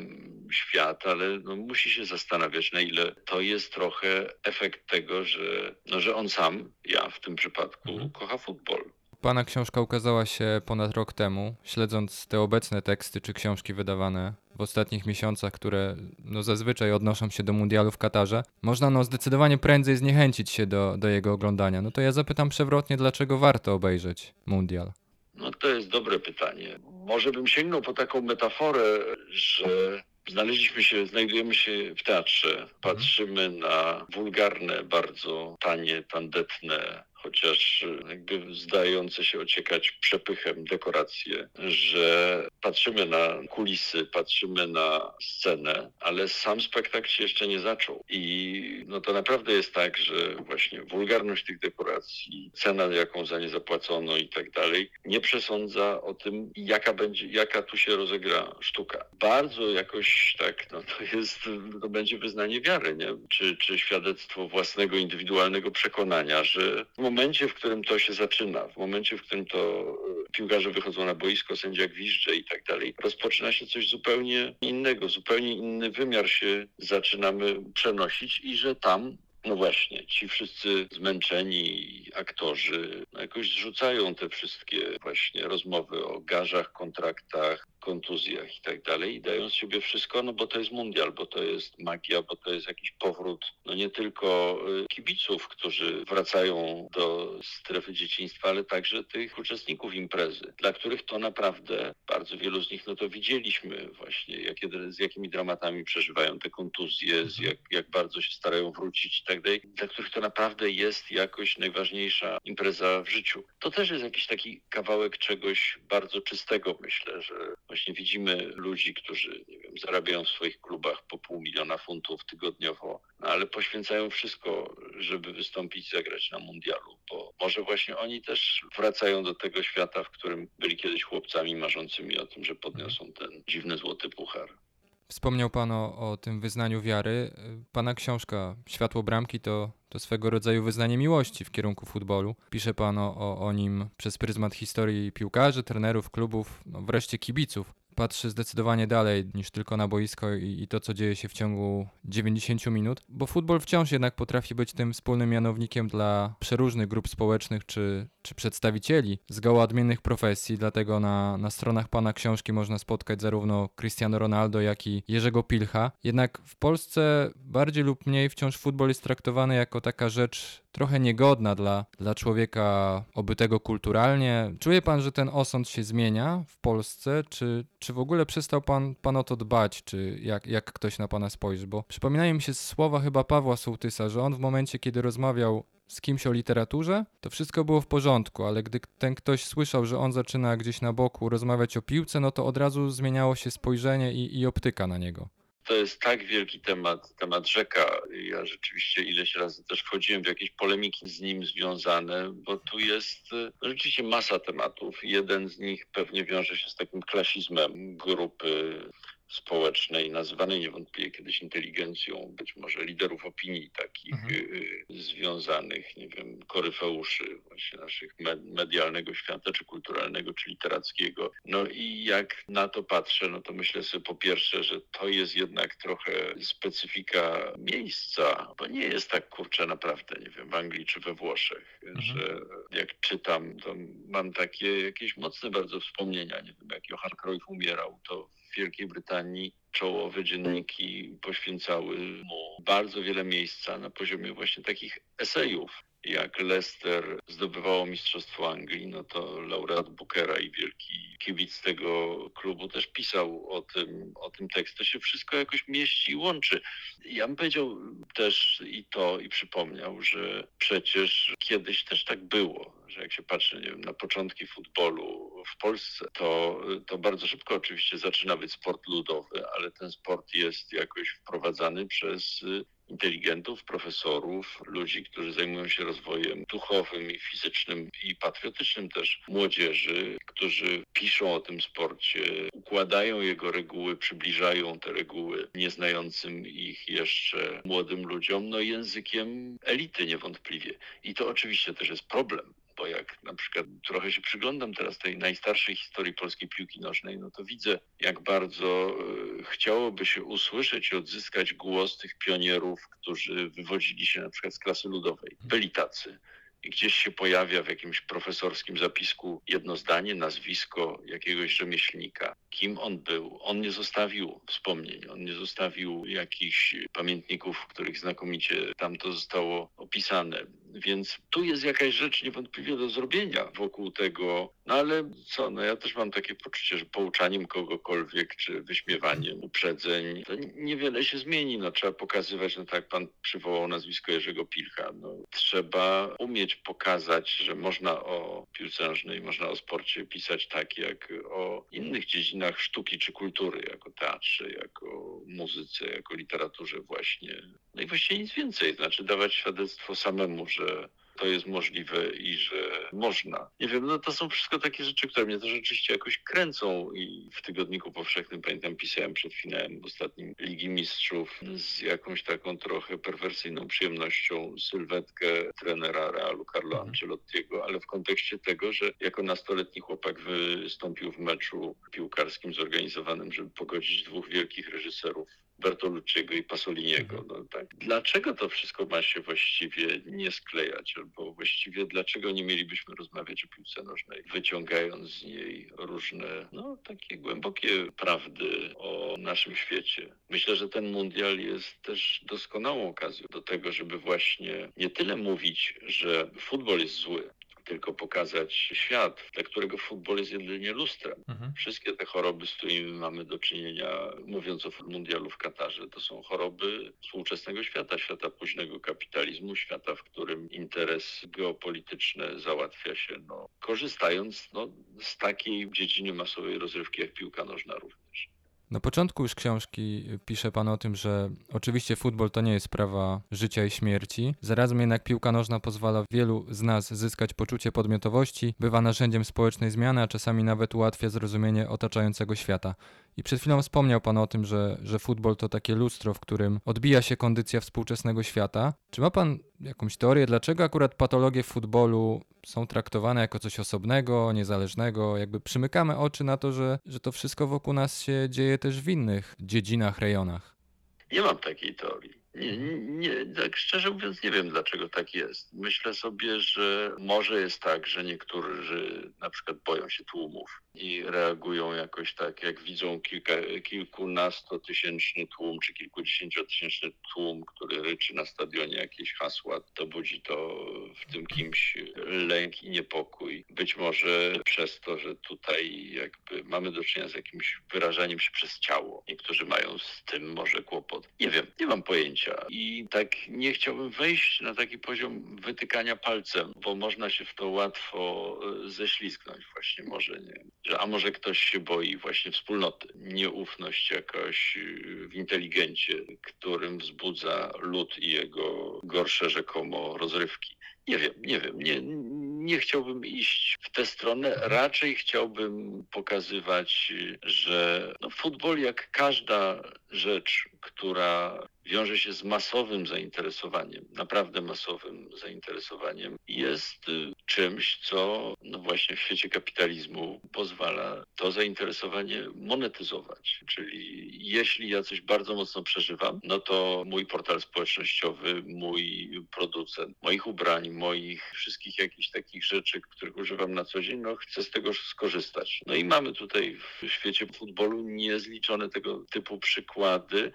C: świat, ale no, musi się zastanawiać, na ile to jest trochę efekt tego, że, no, że on sam, ja w tym przypadku, mhm. kocha futbol.
A: Pana książka ukazała się ponad rok temu. Śledząc te obecne teksty czy książki wydawane w ostatnich miesiącach, które no zazwyczaj odnoszą się do mundialu w Katarze, można no zdecydowanie prędzej zniechęcić się do, do jego oglądania. No to ja zapytam przewrotnie, dlaczego warto obejrzeć mundial?
C: No to jest dobre pytanie. Może bym sięgnął po taką metaforę, że Znaleźliśmy się, znajdujemy się w teatrze. Patrzymy na wulgarne, bardzo tanie, tandetne chociaż e, jakby zdające się ociekać przepychem dekoracje, że patrzymy na kulisy, patrzymy na scenę, ale sam spektakl się jeszcze nie zaczął. I no to naprawdę jest tak, że właśnie wulgarność tych dekoracji, cena, jaką za nie zapłacono i tak dalej, nie przesądza o tym, jaka będzie, jaka tu się rozegra sztuka. Bardzo jakoś tak, no to jest, to będzie wyznanie wiary, nie? Czy, czy świadectwo własnego, indywidualnego przekonania, że momencie, w którym to się zaczyna, w momencie, w którym to e, piłkarze wychodzą na boisko, sędzia gwizdże i tak dalej, rozpoczyna się coś zupełnie innego, zupełnie inny wymiar się zaczynamy przenosić i że tam no właśnie, ci wszyscy zmęczeni aktorzy jakoś zrzucają te wszystkie właśnie rozmowy o garzach, kontraktach, kontuzjach i tak dalej i dają z siebie wszystko, no bo to jest mundial, bo to jest magia, bo to jest jakiś powrót, no nie tylko y, kibiców, którzy wracają do strefy dzieciństwa, ale także tych uczestników imprezy, dla których to naprawdę bardzo wielu z nich, no to widzieliśmy właśnie, jakie, z jakimi dramatami przeżywają te kontuzje, z jak, jak bardzo się starają wrócić tak dalej, dla których to naprawdę jest jakoś najważniejsza impreza w życiu. To też jest jakiś taki kawałek czegoś bardzo czystego, myślę, że właśnie widzimy ludzi, którzy nie wiem, zarabiają w swoich klubach po pół miliona funtów tygodniowo, no ale poświęcają wszystko, żeby wystąpić, zagrać na mundialu, bo może właśnie oni też wracają do tego świata, w którym byli kiedyś chłopcami marzącymi o tym, że podniosą ten dziwny złoty puchar.
A: Wspomniał Pan o, o tym wyznaniu wiary. Pana książka Światło Bramki to, to swego rodzaju wyznanie miłości w kierunku futbolu. Pisze Pan o, o, nim przez pryzmat historii piłkarzy, trenerów, klubów, no wreszcie kibiców patrzy zdecydowanie dalej niż tylko na boisko i, i, to, co dzieje się w ciągu 90 minut, bo futbol wciąż jednak potrafi być tym wspólnym mianownikiem dla przeróżnych grup społecznych czy, czy przedstawicieli zgoła odmiennych profesji, dlatego na, na stronach pana książki można spotkać zarówno Cristiano Ronaldo, jak i Jerzego Pilcha. Jednak w Polsce bardziej lub mniej wciąż futbol jest traktowany jako taka rzecz trochę niegodna dla, dla człowieka obytego kulturalnie. Czuje pan, że ten osąd się zmienia w Polsce, czy, czy w ogóle przestał pan, pan o to dbać, czy jak, jak ktoś na pana spojrzy? Bo przypominają mi się słowa chyba Pawła Sołtysa, że on w momencie, kiedy rozmawiał z kimś o literaturze, to wszystko było w porządku, ale gdy ten ktoś słyszał, że on zaczyna gdzieś na boku rozmawiać o piłce, no to od razu zmieniało się spojrzenie i, i optyka na niego
C: to jest tak wielki temat, temat rzeka. Ja rzeczywiście ileś razy też wchodziłem w jakieś polemiki z nim związane, bo tu jest no rzeczywiście masa tematów. Jeden z nich pewnie wiąże się z takim klasizmem grupy społecznej, nazywanej niewątpliwie kiedyś inteligencją, być może liderów opinii takich mhm. Y, y, związanych, nie wiem, koryfeuszy właśnie naszych medialnego świata, czy kulturalnego, czy literackiego. No i jak na to patrzę, no to myślę sobie po pierwsze, że to jest jednak trochę specyfika miejsca, bo nie jest tak kurczę naprawdę, nie wiem, w Anglii czy we Włoszech, mhm. że jak czytam, to mam takie jakieś mocne bardzo wspomnienia, nie wiem, jak Johan Cruyff umierał, to w Wielkiej Brytanii czołowe dzienniki poświęcały mu bardzo wiele miejsca na poziomie właśnie takich esejów. Jak Leicester zdobywało Mistrzostwo Anglii, no to laureat Bookera i wielki kibic tego klubu też pisał o tym, o tym tekście. To się wszystko jakoś mieści i łączy. Ja bym powiedział też i to, i przypomniał, że przecież kiedyś też tak było że jak się patrzy nie wiem, na początki futbolu w Polsce, to, to bardzo szybko oczywiście zaczyna być sport ludowy, ale ten sport jest jakoś wprowadzany przez inteligentów, profesorów, ludzi, którzy zajmują się rozwojem duchowym i fizycznym i patriotycznym też młodzieży, którzy piszą o tym sporcie, układają jego reguły, przybliżają te reguły nieznającym ich jeszcze młodym ludziom, no językiem elity niewątpliwie. I to oczywiście też jest problem bo jak na przykład trochę się przyglądam teraz tej najstarszej historii polskiej piłki nożnej, no to widzę, jak bardzo e, chciałoby się usłyszeć i odzyskać głos tych pionierów, którzy wywodzili się na przykład z klasy ludowej. Byli tacy gdzieś się pojawia w jakimś profesorskim zapisku jedno zdanie, nazwisko jakiegoś rzemieślnika. Kim on był? On nie zostawił wspomnień, on nie zostawił jakichś pamiętników, w których znakomicie tam to zostało opisane. Więc tu jest jakaś rzecz niewątpliwie do zrobienia wokół tego No ale co, no ja też mam takie poczucie, że pouczaniem kogokolwiek, czy wyśmiewaniem uprzedzeń, to niewiele się zmieni. No trzeba pokazywać, no tak pan przywołał nazwisko Jerzego Pilcha, no trzeba umieć pokazać, że można o piłce nożnej, można o sporcie pisać tak, jak o innych dziedzinach sztuki czy kultury, jako teatrze, jako muzyce, jako literaturze właśnie. No i właściwie nic więcej, znaczy dawać świadectwo samemu, że to jest możliwe i że można. Nie wiem, no to są wszystko takie rzeczy, które mnie to rzeczywiście jakoś kręcą i w Tygodniku Powszechnym, pamiętam, pisałem przed finałem w ostatnim Ligi Mistrzów z jakąś taką trochę perwersyjną przyjemnością sylwetkę trenera Realu Carlo
A: Mhm.
C: Ancelottiego, ale w kontekście tego, że jako nastoletni chłopak wystąpił w meczu piłkarskim zorganizowanym, żeby pogodzić dwóch wielkich reżyserów Bertolucciego i Pasoliniego. No, tak. Dlaczego to wszystko ma się właściwie nie sklejać? Albo właściwie dlaczego nie mielibyśmy rozmawiać o piłce nożnej, wyciągając z niej różne, no takie głębokie prawdy o naszym świecie? Myślę, że ten mundial jest też doskonałą okazją do tego, żeby właśnie nie tyle mówić, że futbol jest zły, tylko pokazać świat, dla którego futbol jest jedynie lustrem.
A: Mhm.
C: Wszystkie te choroby, z którymi mamy do czynienia, mówiąc o mundialu w Katarze, to są choroby współczesnego świata, świata późnego kapitalizmu, świata, w którym interes geopolityczny załatwia się, no, korzystając no, z takiej dziedziny masowej rozrywki jak piłka nożna również.
A: Na początku już książki pisze pan o tym, że oczywiście futbol to nie jest sprawa życia i śmierci. Zarazem jednak piłka nożna pozwala wielu z nas zyskać poczucie podmiotowości, bywa narzędziem społecznej zmiany, a czasami nawet ułatwia zrozumienie otaczającego świata. I przed chwilą wspomniał pan o tym, że, że futbol to takie lustro, w którym odbija się kondycja współczesnego świata. Czy ma pan jakąś teorię, dlaczego akurat patologie w futbolu są traktowane jako coś osobnego, niezależnego? Jakby przymykamy oczy na to, że, że to wszystko wokół nas się dzieje też w innych dziedzinach, rejonach.
C: Nie mam takiej teorii. Nie, nie, tak szczerze mówiąc, nie wiem dlaczego tak jest. Myślę sobie, że może jest tak, że niektórzy na przykład boją się tłumów i reagują jakoś tak, jak widzą kilka, kilkunastotysięczny tłum czy kilkudziesięciotysięczny tłum, który ryczy na stadionie jakieś hasła, to budzi to w tym kimś lęk i niepokój. Być może przez to, że tutaj jakby mamy do czynienia z jakimś wyrażaniem się przez ciało. Niektórzy mają z tym może kłopot. Nie wiem, nie mam pojęcia. I tak nie chciałbym wejść na taki poziom wytykania palcem, bo można się w to łatwo e, ześlizgnąć właśnie może, nie że a może ktoś się boi właśnie wspólnoty, nieufność jakaś y, w inteligencie, którym wzbudza lud i jego gorsze rzekomo rozrywki. Nie wiem, nie wiem, nie, nie chciałbym iść w tę stronę. Raczej chciałbym pokazywać, y, że no, futbol jak każda rzecz, która wiąże się z masowym zainteresowaniem, naprawdę masowym zainteresowaniem, jest y, czymś, co no właśnie w świecie kapitalizmu pozwala to zainteresowanie monetyzować. Czyli jeśli ja coś bardzo mocno przeżywam, no to mój portal społecznościowy, mój producent, moich ubrań, moich wszystkich jakichś takich rzeczy, których używam na co dzień, no chcę z tego skorzystać. No i mamy tutaj w świecie futbolu niezliczone tego typu przykłady,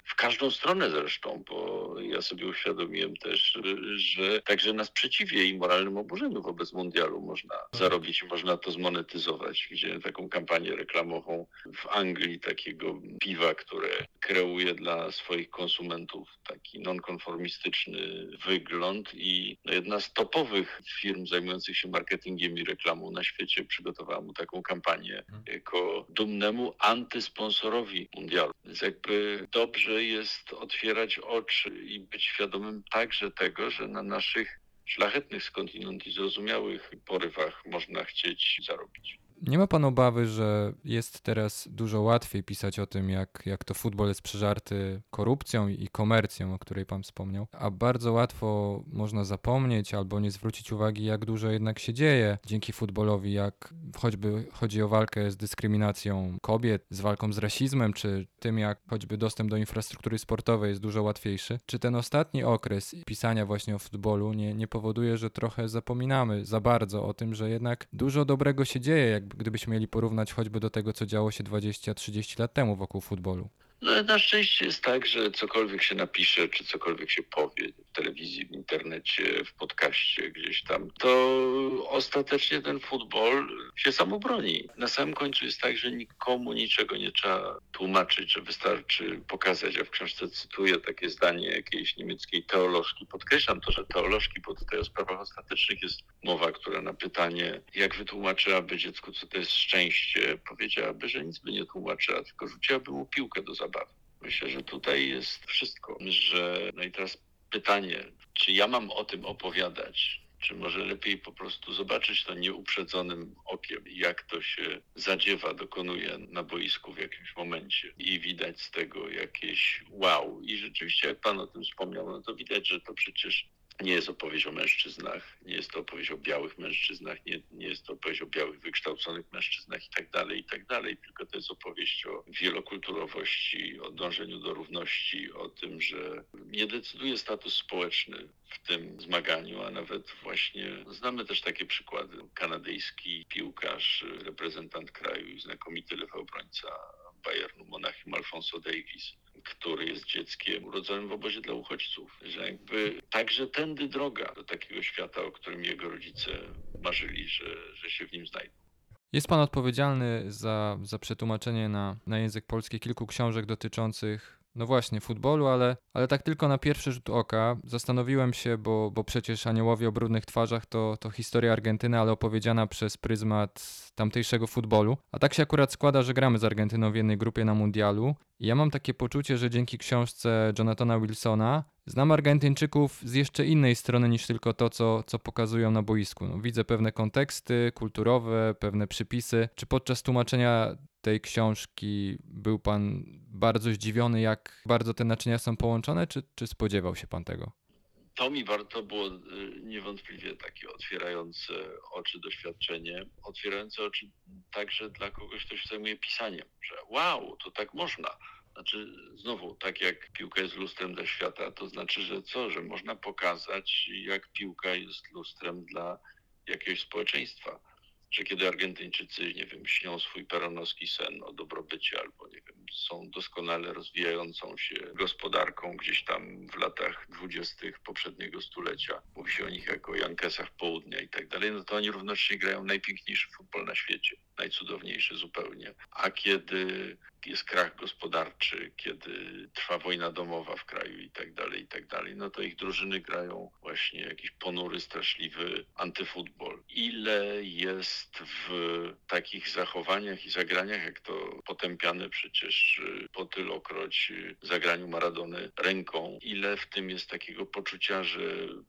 C: w każdą stronę zresztą, bo ja sobie uświadomiłem też, że także na sprzeciwie i moralnym oburzeniu wobec mundialu można zarobić i można to zmonetyzować. Widziałem taką kampanię reklamową w Anglii takiego piwa, które kreuje dla swoich konsumentów taki nonkonformistyczny wygląd i no jedna z topowych firm zajmujących się marketingiem i reklamą na świecie przygotowała mu taką kampanię jako dumnemu antysponsorowi mundialu. Więc jakby dobrze jest otwierać oczy i być świadomym także tego, że na naszych szlachetnych skądinąd i zrozumiałych porywach można chcieć zarobić.
A: Nie ma pan obawy, że jest teraz dużo łatwiej pisać o tym, jak, jak to futbol jest przeżarty korupcją i komercją, o której pan wspomniał, a bardzo łatwo można zapomnieć albo nie zwrócić uwagi, jak dużo jednak się dzieje dzięki futbolowi, jak choćby chodzi o walkę z dyskryminacją kobiet, z walką z rasizmem, czy tym, jak choćby dostęp do infrastruktury sportowej jest dużo łatwiejszy. Czy ten ostatni okres pisania właśnie o futbolu nie, nie powoduje, że trochę zapominamy za bardzo o tym, że jednak dużo dobrego się dzieje, jak gdybyśmy mieli porównać choćby do tego, co działo się 20-30 lat temu wokół futbolu.
C: No na szczęście jest tak, że cokolwiek się napisze, czy cokolwiek się powie, telewizji, w internecie, w podcaście gdzieś tam, to ostatecznie ten futbol się sam obroni. Na samym końcu jest tak, że nikomu niczego nie trzeba tłumaczyć, że wystarczy pokazać. Ja w książce cytuję takie zdanie jakiejś niemieckiej teolożki. Podkreślam to, że teolożki, bo tutaj o sprawach ostatecznych jest mowa, która na pytanie, jak wytłumaczyłaby dziecku, co to jest szczęście, powiedziałaby, że nic by nie tłumaczyła, tylko rzuciłaby mu piłkę do zabawy. Myślę, że tutaj jest wszystko, że no i teraz pytanie, czy ja mam o tym opowiadać, czy może lepiej po prostu zobaczyć to nieuprzedzonym okiem, jak to się zadziewa, dokonuje na boisku w jakimś momencie i widać z tego jakieś wow. I rzeczywiście, jak Pan o tym wspomniał, no to widać, że to przecież nie jest opowieść o mężczyznach, nie jest to opowieść o białych mężczyznach, nie, nie jest to opowieść o białych, wykształconych mężczyznach i tak dalej, i tak dalej, tylko to jest opowieść o wielokulturowości, o dążeniu do równości, o tym, że nie decyduje status społeczny w tym zmaganiu, a nawet właśnie znamy też takie przykłady. Kanadyjski piłkarz, reprezentant kraju i znakomity lewy obrońca Bayernu Monachium Alfonso Davis, który jest dzieckiem urodzonym w obozie dla uchodźców, że jakby także tędy droga do takiego świata, o którym jego rodzice marzyli, że, że się w nim znajdą.
A: Jest pan odpowiedzialny za, za przetłumaczenie na, na język polski kilku książek dotyczących, no właśnie, futbolu, ale, ale tak tylko na pierwszy rzut oka zastanowiłem się, bo, bo przecież Aniołowie o brudnych twarzach to, to historia Argentyny, ale opowiedziana przez pryzmat tamtejszego futbolu. A tak się akurat składa, że gramy z Argentyną w jednej grupie na mundialu. I ja mam takie poczucie, że dzięki książce Jonathana Wilsona znam Argentyńczyków z jeszcze innej strony niż tylko to, co, co pokazują na boisku. No, widzę pewne konteksty kulturowe, pewne przypisy. Czy podczas tłumaczenia tej książki był pan bardzo zdziwiony, jak bardzo te naczynia są połączone, czy, czy spodziewał się pan tego?
C: To mi warto było y, niewątpliwie takie otwierające oczy doświadczenie, otwierające oczy także dla kogoś, kto się zajmuje pisaniem, że wow, to tak można. Znaczy, znowu, tak jak piłka jest lustrem dla świata, to znaczy, że co, że można pokazać, jak piłka jest lustrem dla jakiegoś społeczeństwa że kiedy Argentyńczycy, nie wiem, śnią swój peronowski sen o dobrobycie albo, nie wiem, są doskonale rozwijającą się gospodarką gdzieś tam w latach dwudziestych poprzedniego stulecia, mówi się o nich jako o Jankesach Południa i tak dalej, no to oni równocześnie grają najpiękniejszy futbol na świecie, najcudowniejszy zupełnie. A kiedy jest krach gospodarczy, kiedy trwa wojna domowa w kraju i tak dalej, i tak dalej, no to ich drużyny grają właśnie jakiś ponury, straszliwy antyfutbol. Ile jest w takich zachowaniach i zagraniach, jak to potępiane przecież po tylokroć zagraniu Maradony ręką, ile w tym jest takiego poczucia, że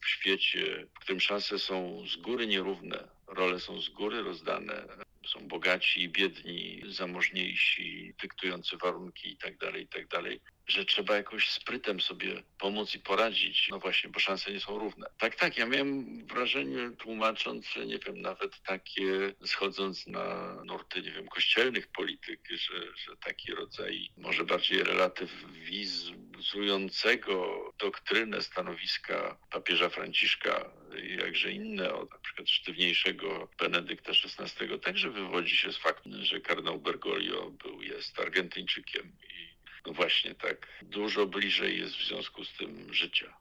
C: w świecie, w którym szanse są z góry nierówne, role są z góry rozdane, są bogaci i biedni, zamożniejsi, dyktujący warunki itd., tak itd., tak że trzeba jakoś sprytem sobie pomóc i poradzić, no właśnie, bo szanse nie są równe. Tak, tak, ja miałem wrażenie, tłumacząc, że nie wiem, nawet takie, schodząc na nurty, nie wiem, kościelnych polityk, że, że taki rodzaj może bardziej relatywizującego doktrynę stanowiska papieża Franciszka, jakże inne, od na przykład sztywniejszego Benedykta XVI, także wywodzi się z faktu, że kardynał Bergoglio był, jest Argentyńczykiem i no właśnie tak, dużo bliżej jest w związku z tym życia.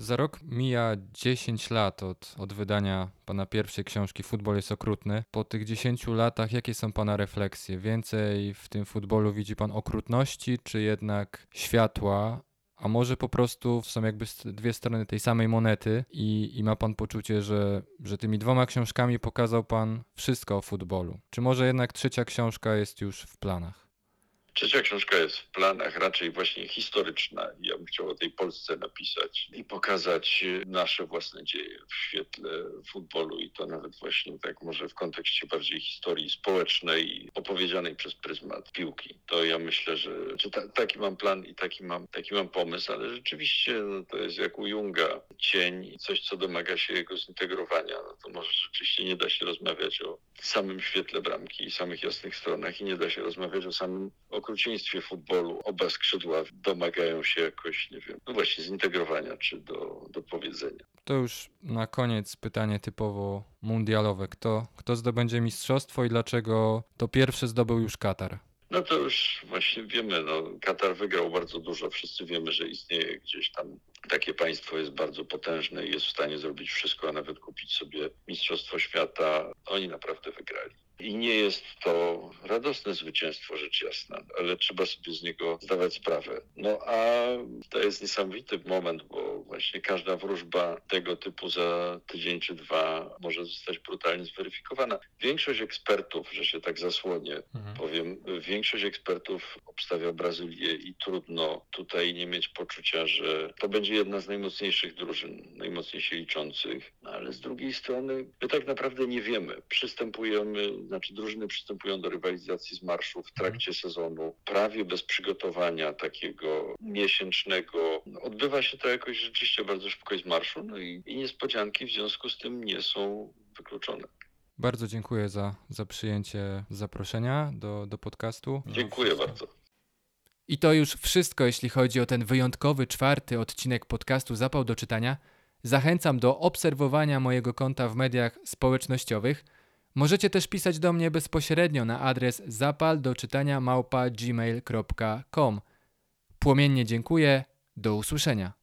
A: Za rok mija 10 lat od, od wydania pana pierwszej książki Futbol jest okrutny. Po tych 10 latach, jakie są pana refleksje? Więcej w tym futbolu widzi pan okrutności, czy jednak światła? A może po prostu są jakby dwie strony tej samej monety i, i ma pan poczucie, że, że tymi dwoma książkami pokazał pan wszystko o futbolu? Czy może jednak trzecia książka jest już w planach?
C: Trzecia książka jest w planach raczej właśnie historyczna. Ja bym chciał o tej Polsce napisać i pokazać nasze własne dzieje w świetle futbolu i to nawet właśnie tak może w kontekście bardziej historii społecznej opowiedzianej przez pryzmat piłki. To ja myślę, że ta, taki mam plan i taki mam, taki mam pomysł, ale rzeczywiście no, to jest jak u Junga cień, coś co domaga się jego zintegrowania. No to może rzeczywiście nie da się rozmawiać o samym świetle bramki i samych jasnych stronach i nie da się rozmawiać o samym okrucieństwie futbolu. Oba skrzydła domagają się jakoś, nie wiem, no właśnie zintegrowania czy do, do powiedzenia.
A: To już na koniec pytanie typowo mundialowe. Kto, kto zdobędzie mistrzostwo i dlaczego to pierwsze zdobył już Katar?
C: No to już właśnie wiemy, no, Katar wygrał bardzo dużo. Wszyscy wiemy, że istnieje gdzieś tam takie państwo, jest bardzo potężne i jest w stanie zrobić wszystko, a nawet kupić sobie Mistrzostwo Świata. Oni naprawdę wygrali. I nie jest to radosne zwycięstwo, rzecz jasna, ale trzeba sobie z niego zdawać sprawę. No a to jest niesamowity moment, bo właśnie każda wróżba tego typu za tydzień czy dwa może zostać brutalnie zweryfikowana. Większość ekspertów, że się tak zasłonię,
D: Mhm.
C: powiem, większość ekspertów obstawia Brazylię i trudno tutaj nie mieć poczucia, że to będzie jedna z najmocniejszych drużyn, najmocniej się liczących, No, ale z drugiej strony my tak naprawdę nie wiemy. Przystępujemy, znaczy drużyny przystępują do rywalizacji z marszu w trakcie sezonu, prawie bez przygotowania takiego miesięcznego. Odbywa się to jakoś rzeczywiście bardzo szybko i z marszu, no i, i niespodzianki w związku z tym nie są wykluczone.
D: Bardzo dziękuję za, za przyjęcie zaproszenia do, do podcastu.
C: Dziękuję bardzo.
D: I to już wszystko, jeśli chodzi o ten wyjątkowy czwarty odcinek podcastu Zapał do czytania. Zachęcam do obserwowania mojego konta w mediach społecznościowych. Możecie też pisać do mnie bezpośrednio na adres zapaldoczytania małpa gmail.com. Płomiennie dziękuję. Do usłyszenia.